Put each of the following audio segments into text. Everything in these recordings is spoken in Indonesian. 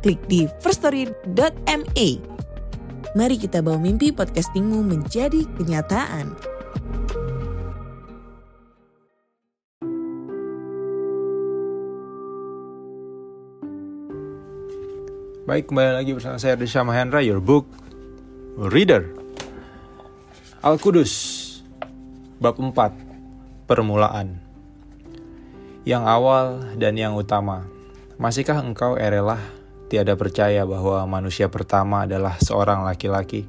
klik di firststory.me. Mari kita bawa mimpi podcastingmu menjadi kenyataan. Baik, kembali lagi bersama saya Desha Mahendra, your book reader. Al-Qudus, bab 4, permulaan. Yang awal dan yang utama. Masihkah engkau erelah tiada percaya bahwa manusia pertama adalah seorang laki-laki?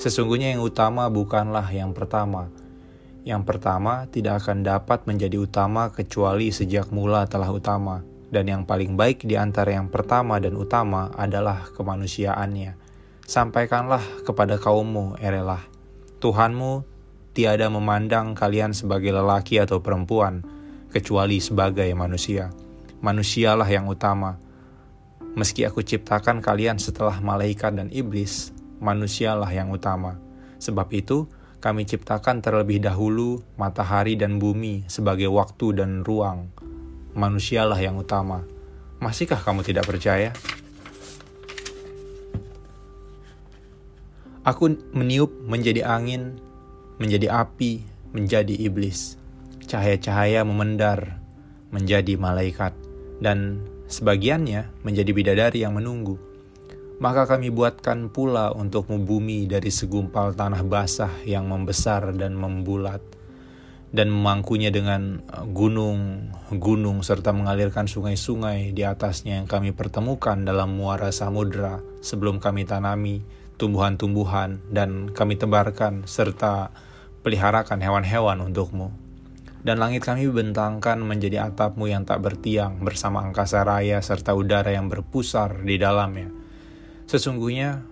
Sesungguhnya yang utama bukanlah yang pertama. Yang pertama tidak akan dapat menjadi utama kecuali sejak mula telah utama dan yang paling baik di antara yang pertama dan utama adalah kemanusiaannya. Sampaikanlah kepada kaummu, erelah. Tuhanmu tiada memandang kalian sebagai lelaki atau perempuan, kecuali sebagai manusia. Manusialah yang utama. Meski aku ciptakan kalian setelah malaikat dan iblis, manusialah yang utama. Sebab itu, kami ciptakan terlebih dahulu matahari dan bumi sebagai waktu dan ruang manusialah yang utama. Masihkah kamu tidak percaya? Aku meniup menjadi angin, menjadi api, menjadi iblis. Cahaya-cahaya memendar menjadi malaikat, dan sebagiannya menjadi bidadari yang menunggu. Maka kami buatkan pula untukmu bumi dari segumpal tanah basah yang membesar dan membulat dan memangkunya dengan gunung-gunung serta mengalirkan sungai-sungai di atasnya yang kami pertemukan dalam muara samudera sebelum kami tanami tumbuhan-tumbuhan dan kami tebarkan serta peliharakan hewan-hewan untukmu. Dan langit kami bentangkan menjadi atapmu yang tak bertiang bersama angkasa raya serta udara yang berpusar di dalamnya. Sesungguhnya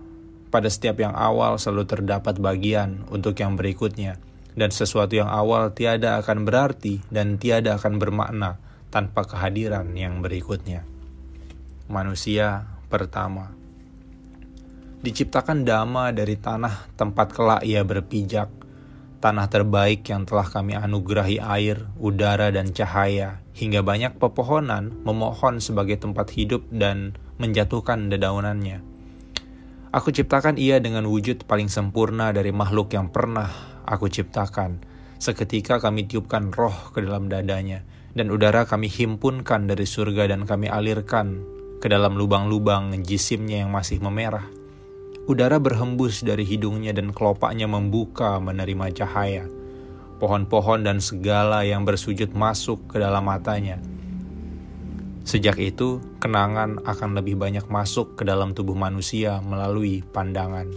pada setiap yang awal selalu terdapat bagian untuk yang berikutnya, dan sesuatu yang awal tiada akan berarti dan tiada akan bermakna tanpa kehadiran yang berikutnya. Manusia pertama diciptakan dama dari tanah tempat kelak ia berpijak, tanah terbaik yang telah kami anugerahi air, udara, dan cahaya, hingga banyak pepohonan memohon sebagai tempat hidup dan menjatuhkan dedaunannya. Aku ciptakan ia dengan wujud paling sempurna dari makhluk yang pernah aku ciptakan. Seketika kami tiupkan roh ke dalam dadanya, dan udara kami himpunkan dari surga dan kami alirkan ke dalam lubang-lubang jisimnya yang masih memerah. Udara berhembus dari hidungnya dan kelopaknya membuka menerima cahaya. Pohon-pohon dan segala yang bersujud masuk ke dalam matanya. Sejak itu, kenangan akan lebih banyak masuk ke dalam tubuh manusia melalui pandangan.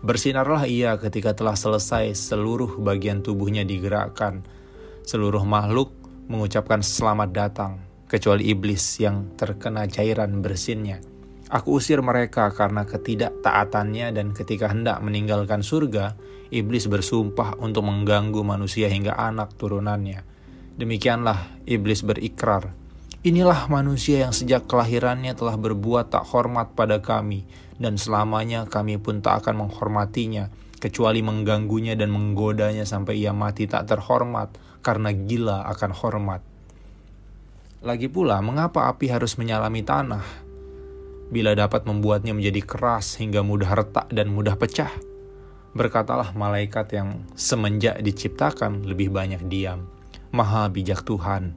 Bersinarlah ia ketika telah selesai seluruh bagian tubuhnya digerakkan. Seluruh makhluk mengucapkan selamat datang, kecuali iblis yang terkena cairan bersinnya. Aku usir mereka karena ketidaktaatannya dan ketika hendak meninggalkan surga, iblis bersumpah untuk mengganggu manusia hingga anak turunannya. Demikianlah iblis berikrar, Inilah manusia yang sejak kelahirannya telah berbuat tak hormat pada kami, dan selamanya kami pun tak akan menghormatinya, kecuali mengganggunya dan menggodanya sampai ia mati tak terhormat, karena gila akan hormat. Lagi pula, mengapa api harus menyalami tanah? Bila dapat membuatnya menjadi keras hingga mudah retak dan mudah pecah, berkatalah malaikat yang semenjak diciptakan lebih banyak diam. Maha bijak Tuhan,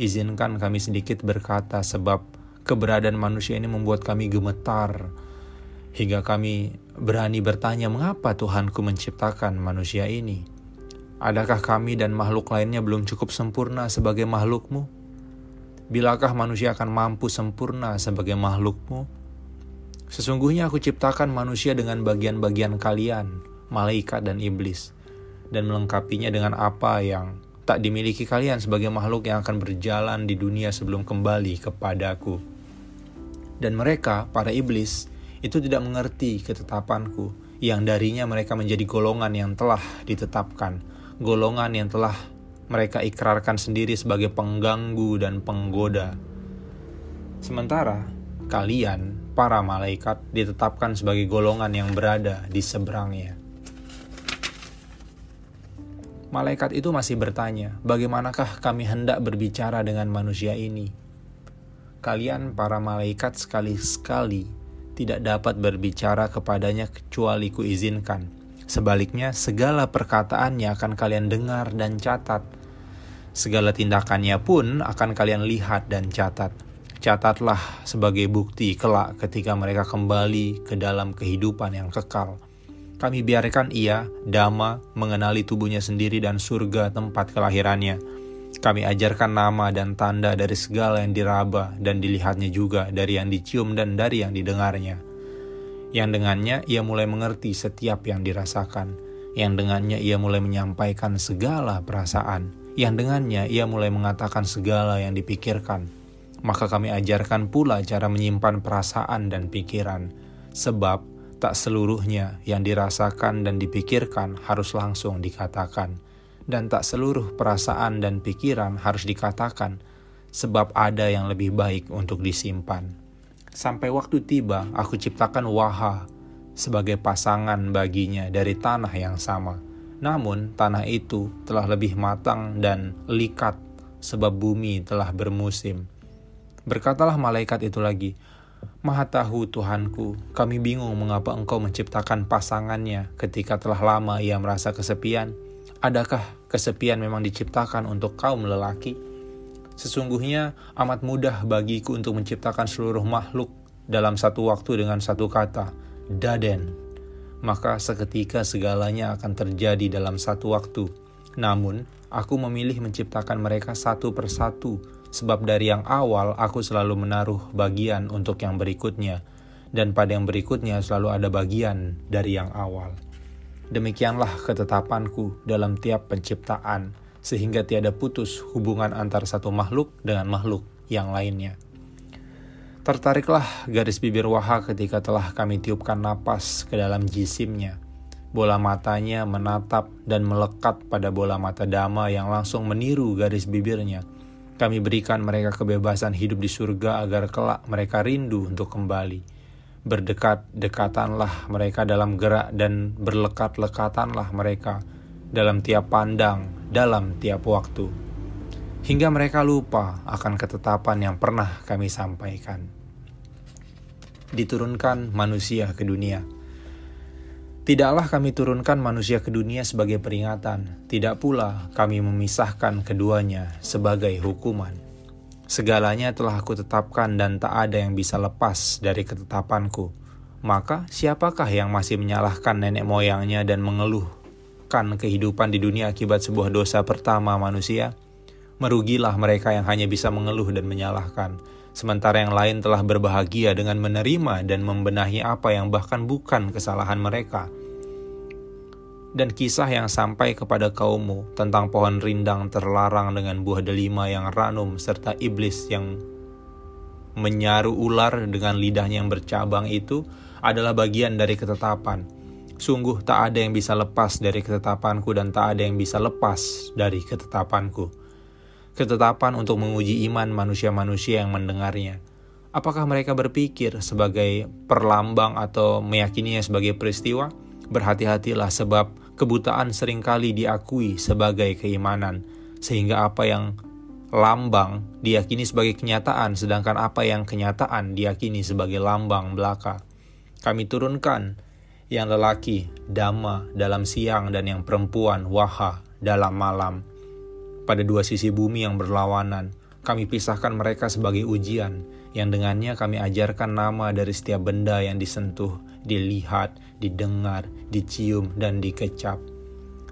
Izinkan kami sedikit berkata sebab keberadaan manusia ini membuat kami gemetar. Hingga kami berani bertanya mengapa Tuhanku menciptakan manusia ini. Adakah kami dan makhluk lainnya belum cukup sempurna sebagai makhlukmu? Bilakah manusia akan mampu sempurna sebagai makhlukmu? Sesungguhnya aku ciptakan manusia dengan bagian-bagian kalian, malaikat dan iblis, dan melengkapinya dengan apa yang tak dimiliki kalian sebagai makhluk yang akan berjalan di dunia sebelum kembali kepadaku. Dan mereka, para iblis, itu tidak mengerti ketetapanku, yang darinya mereka menjadi golongan yang telah ditetapkan, golongan yang telah mereka ikrarkan sendiri sebagai pengganggu dan penggoda. Sementara kalian, para malaikat, ditetapkan sebagai golongan yang berada di seberangnya. Malaikat itu masih bertanya, bagaimanakah kami hendak berbicara dengan manusia ini? Kalian para malaikat sekali-sekali tidak dapat berbicara kepadanya kecuali kuizinkan. Sebaliknya, segala perkataannya akan kalian dengar dan catat. Segala tindakannya pun akan kalian lihat dan catat. Catatlah sebagai bukti kelak ketika mereka kembali ke dalam kehidupan yang kekal kami biarkan ia, Dama, mengenali tubuhnya sendiri dan surga tempat kelahirannya. Kami ajarkan nama dan tanda dari segala yang diraba dan dilihatnya juga dari yang dicium dan dari yang didengarnya. Yang dengannya ia mulai mengerti setiap yang dirasakan. Yang dengannya ia mulai menyampaikan segala perasaan. Yang dengannya ia mulai mengatakan segala yang dipikirkan. Maka kami ajarkan pula cara menyimpan perasaan dan pikiran. Sebab Tak seluruhnya yang dirasakan dan dipikirkan harus langsung dikatakan, dan tak seluruh perasaan dan pikiran harus dikatakan, sebab ada yang lebih baik untuk disimpan. Sampai waktu tiba, aku ciptakan Waha sebagai pasangan baginya dari tanah yang sama. Namun, tanah itu telah lebih matang dan likat, sebab bumi telah bermusim. Berkatalah malaikat itu lagi, Maha tahu Tuhanku, kami bingung mengapa engkau menciptakan pasangannya ketika telah lama ia merasa kesepian. Adakah kesepian memang diciptakan untuk kaum lelaki? Sesungguhnya amat mudah bagiku untuk menciptakan seluruh makhluk dalam satu waktu dengan satu kata, daden. Maka seketika segalanya akan terjadi dalam satu waktu. Namun, aku memilih menciptakan mereka satu persatu sebab dari yang awal aku selalu menaruh bagian untuk yang berikutnya, dan pada yang berikutnya selalu ada bagian dari yang awal. Demikianlah ketetapanku dalam tiap penciptaan, sehingga tiada putus hubungan antara satu makhluk dengan makhluk yang lainnya. Tertariklah garis bibir Waha ketika telah kami tiupkan napas ke dalam jisimnya. Bola matanya menatap dan melekat pada bola mata Dama yang langsung meniru garis bibirnya kami berikan mereka kebebasan hidup di surga agar kelak mereka rindu untuk kembali. Berdekat-dekatanlah mereka dalam gerak dan berlekat-lekatanlah mereka dalam tiap pandang, dalam tiap waktu. Hingga mereka lupa akan ketetapan yang pernah kami sampaikan. Diturunkan manusia ke dunia. Tidaklah kami turunkan manusia ke dunia sebagai peringatan, tidak pula kami memisahkan keduanya sebagai hukuman. Segalanya telah aku tetapkan dan tak ada yang bisa lepas dari ketetapanku. Maka siapakah yang masih menyalahkan nenek moyangnya dan mengeluhkan kehidupan di dunia akibat sebuah dosa pertama manusia? Merugilah mereka yang hanya bisa mengeluh dan menyalahkan sementara yang lain telah berbahagia dengan menerima dan membenahi apa yang bahkan bukan kesalahan mereka dan kisah yang sampai kepada kaummu tentang pohon rindang terlarang dengan buah delima yang ranum serta iblis yang menyaru ular dengan lidahnya yang bercabang itu adalah bagian dari ketetapan. Sungguh tak ada yang bisa lepas dari ketetapanku dan tak ada yang bisa lepas dari ketetapanku. Ketetapan untuk menguji iman manusia-manusia yang mendengarnya. Apakah mereka berpikir sebagai perlambang atau meyakininya sebagai peristiwa? Berhati-hatilah sebab kebutaan sering kali diakui sebagai keimanan, sehingga apa yang lambang diyakini sebagai kenyataan, sedangkan apa yang kenyataan diyakini sebagai lambang belaka. Kami turunkan yang lelaki dama dalam siang dan yang perempuan waha dalam malam. Pada dua sisi bumi yang berlawanan, kami pisahkan mereka sebagai ujian, yang dengannya kami ajarkan nama dari setiap benda yang disentuh, dilihat, didengar, dicium, dan dikecap.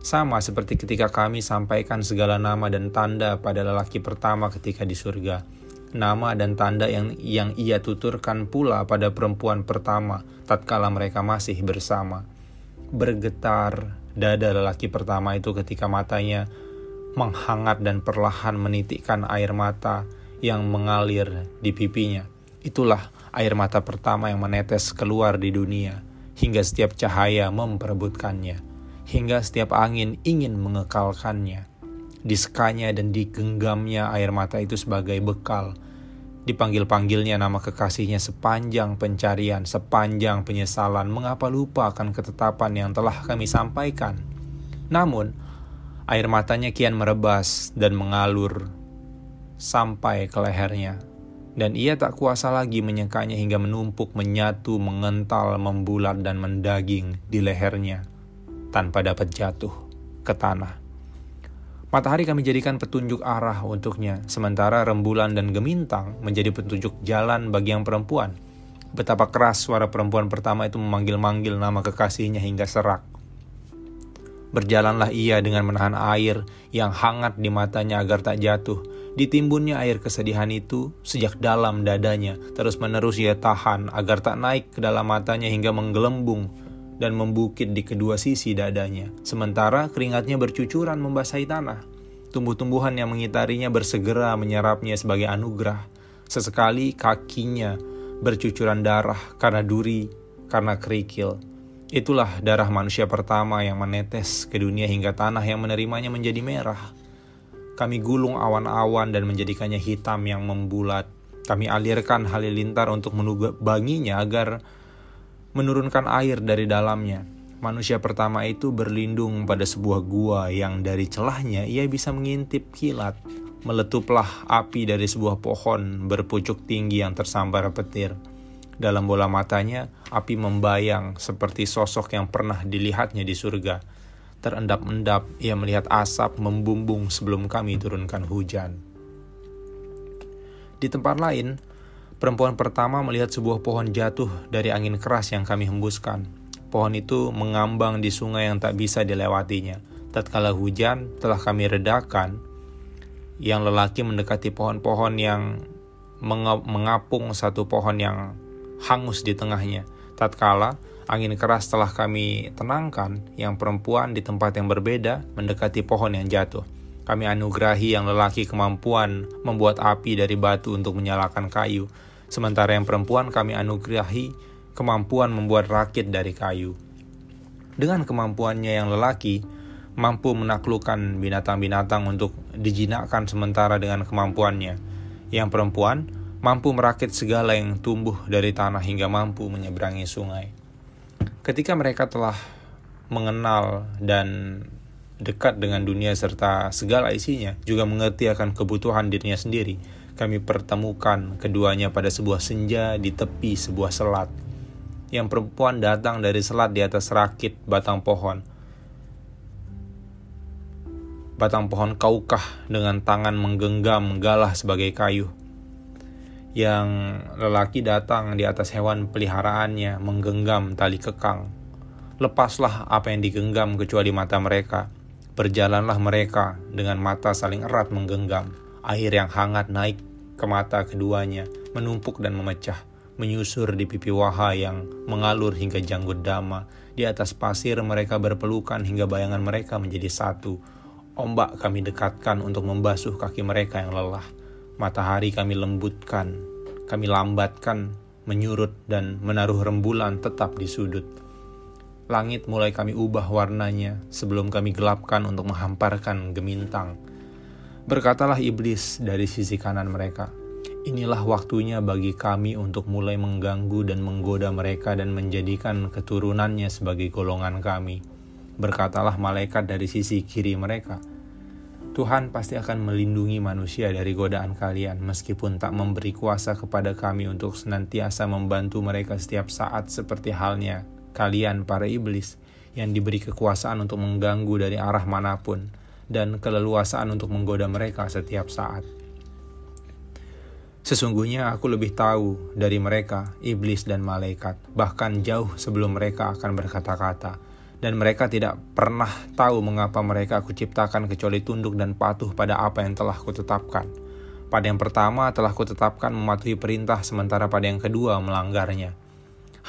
Sama seperti ketika kami sampaikan segala nama dan tanda pada lelaki pertama ketika di surga. Nama dan tanda yang yang ia tuturkan pula pada perempuan pertama tatkala mereka masih bersama. Bergetar dada lelaki pertama itu ketika matanya menghangat dan perlahan menitikkan air mata yang mengalir di pipinya. Itulah air mata pertama yang menetes keluar di dunia, hingga setiap cahaya memperebutkannya, hingga setiap angin ingin mengekalkannya. Diskanya dan digenggamnya air mata itu sebagai bekal. Dipanggil-panggilnya nama kekasihnya sepanjang pencarian, sepanjang penyesalan, mengapa lupa akan ketetapan yang telah kami sampaikan. Namun, air matanya kian merebas dan mengalur sampai ke lehernya dan ia tak kuasa lagi menyekanya hingga menumpuk, menyatu, mengental, membulat, dan mendaging di lehernya tanpa dapat jatuh ke tanah. Matahari kami jadikan petunjuk arah untuknya, sementara rembulan dan gemintang menjadi petunjuk jalan bagi yang perempuan. Betapa keras suara perempuan pertama itu memanggil-manggil nama kekasihnya hingga serak. Berjalanlah ia dengan menahan air yang hangat di matanya agar tak jatuh, Ditimbunnya air kesedihan itu sejak dalam dadanya, terus-menerus ia tahan agar tak naik ke dalam matanya hingga menggelembung dan membukit di kedua sisi dadanya. Sementara keringatnya bercucuran membasahi tanah. Tumbuh-tumbuhan yang mengitarinya bersegera menyerapnya sebagai anugerah. Sesekali kakinya bercucuran darah karena duri, karena kerikil. Itulah darah manusia pertama yang menetes ke dunia hingga tanah yang menerimanya menjadi merah. Kami gulung awan-awan dan menjadikannya hitam yang membulat. Kami alirkan halilintar untuk menubanginya agar menurunkan air dari dalamnya. Manusia pertama itu berlindung pada sebuah gua yang dari celahnya ia bisa mengintip kilat. Meletuplah api dari sebuah pohon berpucuk tinggi yang tersambar petir. Dalam bola matanya, api membayang seperti sosok yang pernah dilihatnya di surga Terendap-endap, ia melihat asap membumbung sebelum kami turunkan hujan. Di tempat lain, perempuan pertama melihat sebuah pohon jatuh dari angin keras yang kami hembuskan. Pohon itu mengambang di sungai yang tak bisa dilewatinya. Tatkala hujan telah kami redakan, yang lelaki mendekati pohon-pohon yang mengapung satu pohon yang hangus di tengahnya. Tatkala Angin keras telah kami tenangkan, yang perempuan di tempat yang berbeda mendekati pohon yang jatuh. Kami anugerahi yang lelaki kemampuan membuat api dari batu untuk menyalakan kayu, sementara yang perempuan kami anugerahi kemampuan membuat rakit dari kayu. Dengan kemampuannya yang lelaki, mampu menaklukkan binatang-binatang untuk dijinakkan sementara dengan kemampuannya. Yang perempuan mampu merakit segala yang tumbuh dari tanah hingga mampu menyeberangi sungai. Ketika mereka telah mengenal dan dekat dengan dunia serta segala isinya, juga mengerti akan kebutuhan dirinya sendiri, kami pertemukan keduanya pada sebuah senja di tepi sebuah selat. Yang perempuan datang dari selat di atas rakit batang pohon. Batang pohon kaukah dengan tangan menggenggam galah sebagai kayu yang lelaki datang di atas hewan peliharaannya menggenggam tali kekang. Lepaslah apa yang digenggam kecuali mata mereka. Berjalanlah mereka dengan mata saling erat menggenggam. Air yang hangat naik ke mata keduanya, menumpuk dan memecah, menyusur di pipi waha yang mengalur hingga janggut dama. Di atas pasir mereka berpelukan hingga bayangan mereka menjadi satu. Ombak kami dekatkan untuk membasuh kaki mereka yang lelah. Matahari kami lembutkan, kami lambatkan, menyurut dan menaruh rembulan tetap di sudut. Langit mulai kami ubah warnanya sebelum kami gelapkan untuk menghamparkan gemintang. Berkatalah iblis dari sisi kanan mereka, Inilah waktunya bagi kami untuk mulai mengganggu dan menggoda mereka dan menjadikan keturunannya sebagai golongan kami. Berkatalah malaikat dari sisi kiri mereka, Tuhan pasti akan melindungi manusia dari godaan kalian, meskipun tak memberi kuasa kepada kami untuk senantiasa membantu mereka setiap saat, seperti halnya kalian, para iblis, yang diberi kekuasaan untuk mengganggu dari arah mana pun, dan keleluasaan untuk menggoda mereka setiap saat. Sesungguhnya aku lebih tahu dari mereka, iblis dan malaikat, bahkan jauh sebelum mereka akan berkata-kata dan mereka tidak pernah tahu mengapa mereka aku ciptakan kecuali tunduk dan patuh pada apa yang telah kutetapkan. Pada yang pertama telah kutetapkan mematuhi perintah, sementara pada yang kedua melanggarnya.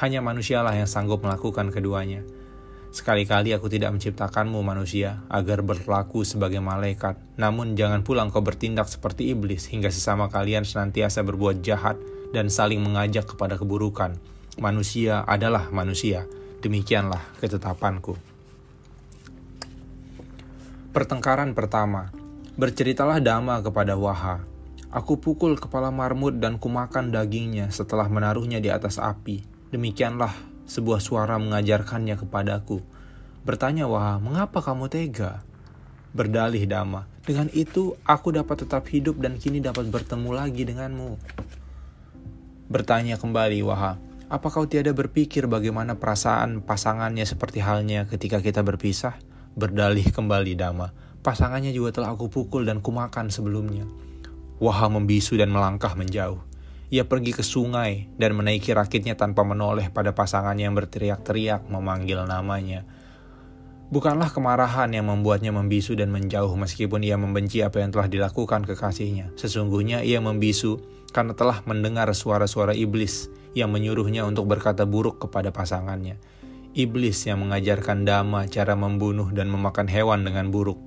Hanya manusialah yang sanggup melakukan keduanya. Sekali-kali aku tidak menciptakanmu manusia agar berlaku sebagai malaikat, namun jangan pula engkau bertindak seperti iblis hingga sesama kalian senantiasa berbuat jahat dan saling mengajak kepada keburukan. Manusia adalah manusia, demikianlah ketetapanku. Pertengkaran pertama, berceritalah Dama kepada Waha. Aku pukul kepala marmut dan kumakan dagingnya setelah menaruhnya di atas api. Demikianlah sebuah suara mengajarkannya kepadaku. Bertanya Waha, mengapa kamu tega? Berdalih Dama, dengan itu aku dapat tetap hidup dan kini dapat bertemu lagi denganmu. Bertanya kembali Waha, apa kau tiada berpikir bagaimana perasaan pasangannya seperti halnya ketika kita berpisah? Berdalih kembali Dama, pasangannya juga telah aku pukul dan kumakan sebelumnya. Waha membisu dan melangkah menjauh. Ia pergi ke sungai dan menaiki rakitnya tanpa menoleh pada pasangannya yang berteriak-teriak memanggil namanya. Bukanlah kemarahan yang membuatnya membisu dan menjauh meskipun ia membenci apa yang telah dilakukan kekasihnya. Sesungguhnya ia membisu karena telah mendengar suara-suara iblis yang menyuruhnya untuk berkata buruk kepada pasangannya. Iblis yang mengajarkan Dama cara membunuh dan memakan hewan dengan buruk.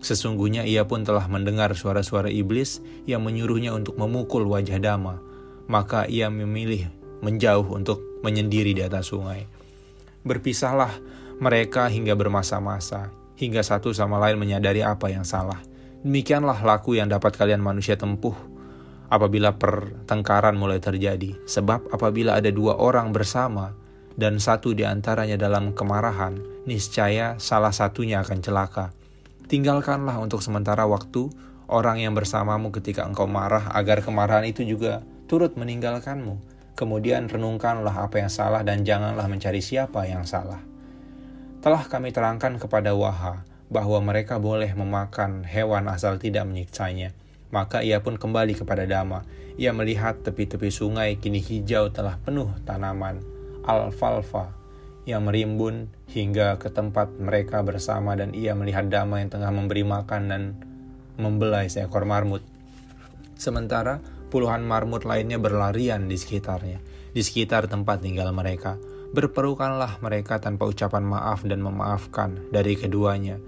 Sesungguhnya ia pun telah mendengar suara-suara iblis yang menyuruhnya untuk memukul wajah Dama. Maka ia memilih menjauh untuk menyendiri di atas sungai. Berpisahlah mereka hingga bermasa-masa, hingga satu sama lain menyadari apa yang salah. Demikianlah laku yang dapat kalian manusia tempuh apabila pertengkaran mulai terjadi. Sebab apabila ada dua orang bersama dan satu di antaranya dalam kemarahan, niscaya salah satunya akan celaka. Tinggalkanlah untuk sementara waktu orang yang bersamamu ketika engkau marah agar kemarahan itu juga turut meninggalkanmu. Kemudian renungkanlah apa yang salah dan janganlah mencari siapa yang salah. Telah kami terangkan kepada Waha bahwa mereka boleh memakan hewan asal tidak menyiksanya. Maka ia pun kembali kepada Dama. Ia melihat tepi-tepi sungai kini hijau telah penuh tanaman alfalfa yang merimbun hingga ke tempat mereka bersama dan ia melihat Dama yang tengah memberi makan dan membelai seekor marmut. Sementara puluhan marmut lainnya berlarian di sekitarnya, di sekitar tempat tinggal mereka. Berperukanlah mereka tanpa ucapan maaf dan memaafkan dari keduanya.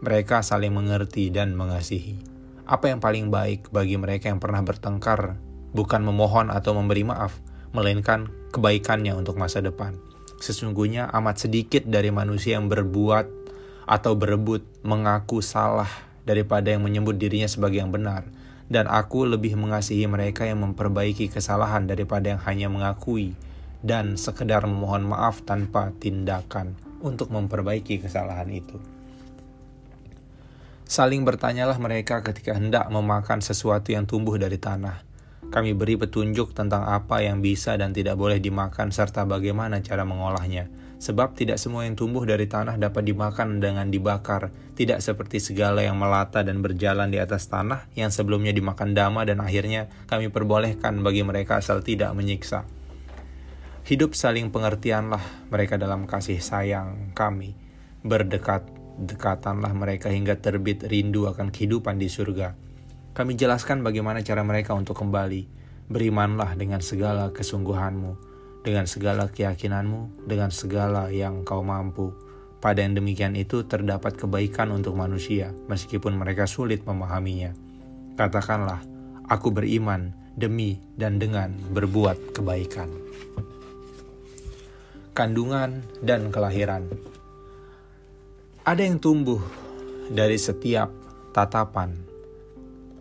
Mereka saling mengerti dan mengasihi. Apa yang paling baik bagi mereka yang pernah bertengkar bukan memohon atau memberi maaf, melainkan kebaikannya untuk masa depan. Sesungguhnya amat sedikit dari manusia yang berbuat atau berebut mengaku salah daripada yang menyebut dirinya sebagai yang benar. Dan aku lebih mengasihi mereka yang memperbaiki kesalahan daripada yang hanya mengakui dan sekedar memohon maaf tanpa tindakan untuk memperbaiki kesalahan itu. Saling bertanyalah mereka ketika hendak memakan sesuatu yang tumbuh dari tanah. Kami beri petunjuk tentang apa yang bisa dan tidak boleh dimakan serta bagaimana cara mengolahnya. Sebab tidak semua yang tumbuh dari tanah dapat dimakan dengan dibakar, tidak seperti segala yang melata dan berjalan di atas tanah yang sebelumnya dimakan dama dan akhirnya kami perbolehkan bagi mereka asal tidak menyiksa. Hidup saling pengertianlah mereka dalam kasih sayang kami. Berdekat-dekatanlah mereka hingga terbit rindu akan kehidupan di surga. Kami jelaskan bagaimana cara mereka untuk kembali. Berimanlah dengan segala kesungguhanmu, dengan segala keyakinanmu, dengan segala yang kau mampu. Pada yang demikian itu terdapat kebaikan untuk manusia, meskipun mereka sulit memahaminya. Katakanlah, aku beriman demi dan dengan berbuat kebaikan kandungan, dan kelahiran. Ada yang tumbuh dari setiap tatapan,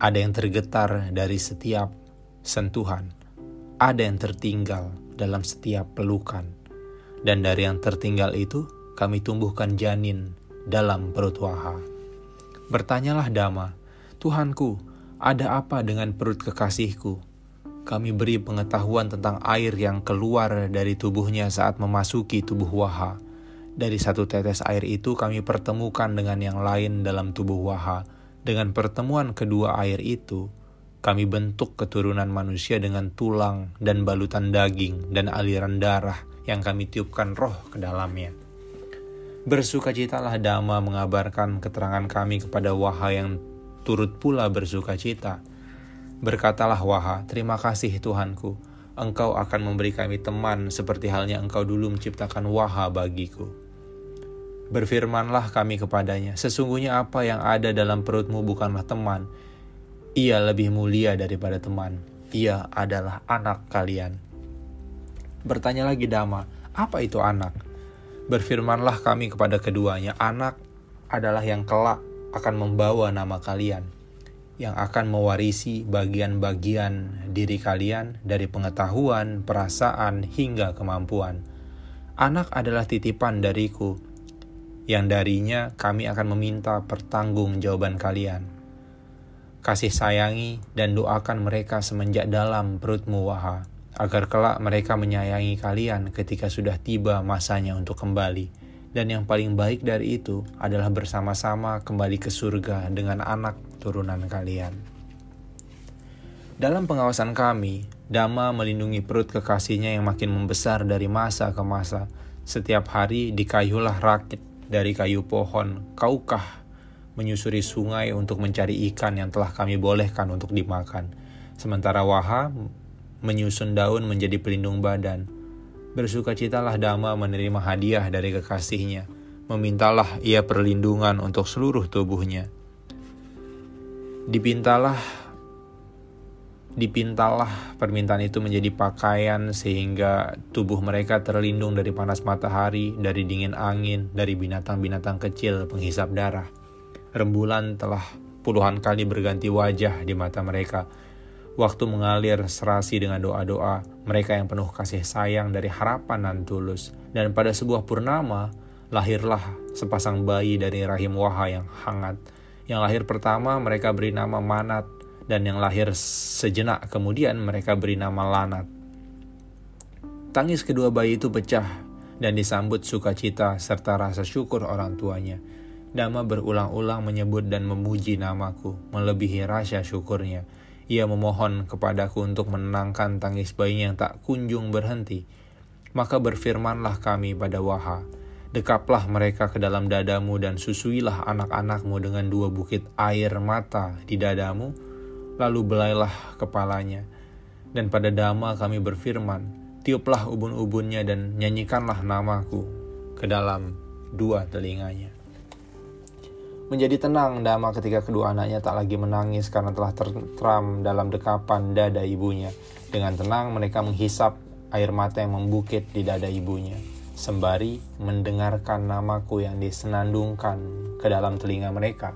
ada yang tergetar dari setiap sentuhan, ada yang tertinggal dalam setiap pelukan, dan dari yang tertinggal itu kami tumbuhkan janin dalam perut Waha. Bertanyalah Dama, Tuhanku, ada apa dengan perut kekasihku? kami beri pengetahuan tentang air yang keluar dari tubuhnya saat memasuki tubuh Waha. Dari satu tetes air itu kami pertemukan dengan yang lain dalam tubuh Waha. Dengan pertemuan kedua air itu, kami bentuk keturunan manusia dengan tulang dan balutan daging dan aliran darah yang kami tiupkan roh ke dalamnya. Bersukacitalah Dama mengabarkan keterangan kami kepada Waha yang turut pula bersukacita Berkatalah Waha, terima kasih Tuhanku, engkau akan memberi kami teman seperti halnya engkau dulu menciptakan Waha bagiku. Berfirmanlah kami kepadanya, sesungguhnya apa yang ada dalam perutmu bukanlah teman, ia lebih mulia daripada teman. ia adalah anak kalian. Bertanya lagi Dama, apa itu anak? Berfirmanlah kami kepada keduanya, anak adalah yang kelak akan membawa nama kalian, yang akan mewarisi bagian-bagian diri kalian dari pengetahuan, perasaan, hingga kemampuan. Anak adalah titipan dariku, yang darinya kami akan meminta pertanggungjawaban kalian. Kasih sayangi dan doakan mereka semenjak dalam perutmu waha, agar kelak mereka menyayangi kalian ketika sudah tiba masanya untuk kembali. Dan yang paling baik dari itu adalah bersama-sama kembali ke surga dengan anak turunan kalian. Dalam pengawasan kami, Dama melindungi perut kekasihnya yang makin membesar dari masa ke masa. Setiap hari dikayulah rakit dari kayu pohon, kaukah menyusuri sungai untuk mencari ikan yang telah kami bolehkan untuk dimakan. Sementara Waha menyusun daun menjadi pelindung badan. Bersukacitalah Dama menerima hadiah dari kekasihnya. Memintalah ia perlindungan untuk seluruh tubuhnya. Dipintalah dipintalah permintaan itu menjadi pakaian sehingga tubuh mereka terlindung dari panas matahari, dari dingin angin, dari binatang-binatang kecil penghisap darah. Rembulan telah puluhan kali berganti wajah di mata mereka. Waktu mengalir serasi dengan doa-doa mereka yang penuh kasih sayang dari harapan dan tulus. Dan pada sebuah purnama, lahirlah sepasang bayi dari rahim Waha yang hangat. Yang lahir pertama mereka beri nama Manat dan yang lahir sejenak kemudian mereka beri nama Lanat. Tangis kedua bayi itu pecah dan disambut sukacita serta rasa syukur orang tuanya. Dama berulang-ulang menyebut dan memuji namaku, melebihi rasa syukurnya. Ia memohon kepadaku untuk menenangkan tangis bayinya yang tak kunjung berhenti. Maka berfirmanlah kami pada Waha, Dekaplah mereka ke dalam dadamu dan susuilah anak-anakmu dengan dua bukit air mata di dadamu, lalu belailah kepalanya. Dan pada dama kami berfirman, tiuplah ubun-ubunnya dan nyanyikanlah namaku ke dalam dua telinganya. Menjadi tenang Dama ketika kedua anaknya tak lagi menangis karena telah tertram dalam dekapan dada ibunya. Dengan tenang mereka menghisap air mata yang membukit di dada ibunya. Sembari mendengarkan namaku yang disenandungkan ke dalam telinga mereka.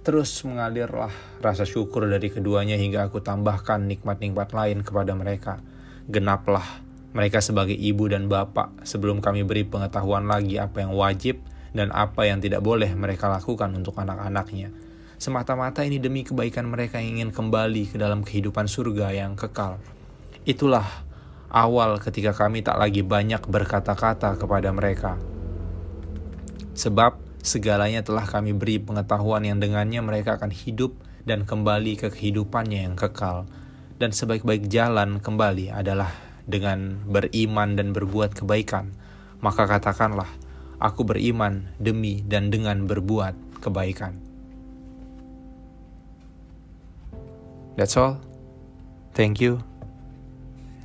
Terus mengalirlah rasa syukur dari keduanya hingga aku tambahkan nikmat-nikmat lain kepada mereka. Genaplah mereka sebagai ibu dan bapak sebelum kami beri pengetahuan lagi apa yang wajib dan apa yang tidak boleh mereka lakukan untuk anak-anaknya. Semata-mata ini demi kebaikan mereka yang ingin kembali ke dalam kehidupan surga yang kekal. Itulah awal ketika kami tak lagi banyak berkata-kata kepada mereka. Sebab Segalanya telah kami beri pengetahuan yang dengannya mereka akan hidup dan kembali ke kehidupannya yang kekal. Dan sebaik-baik jalan kembali adalah dengan beriman dan berbuat kebaikan. Maka katakanlah, aku beriman demi dan dengan berbuat kebaikan. That's all. Thank you.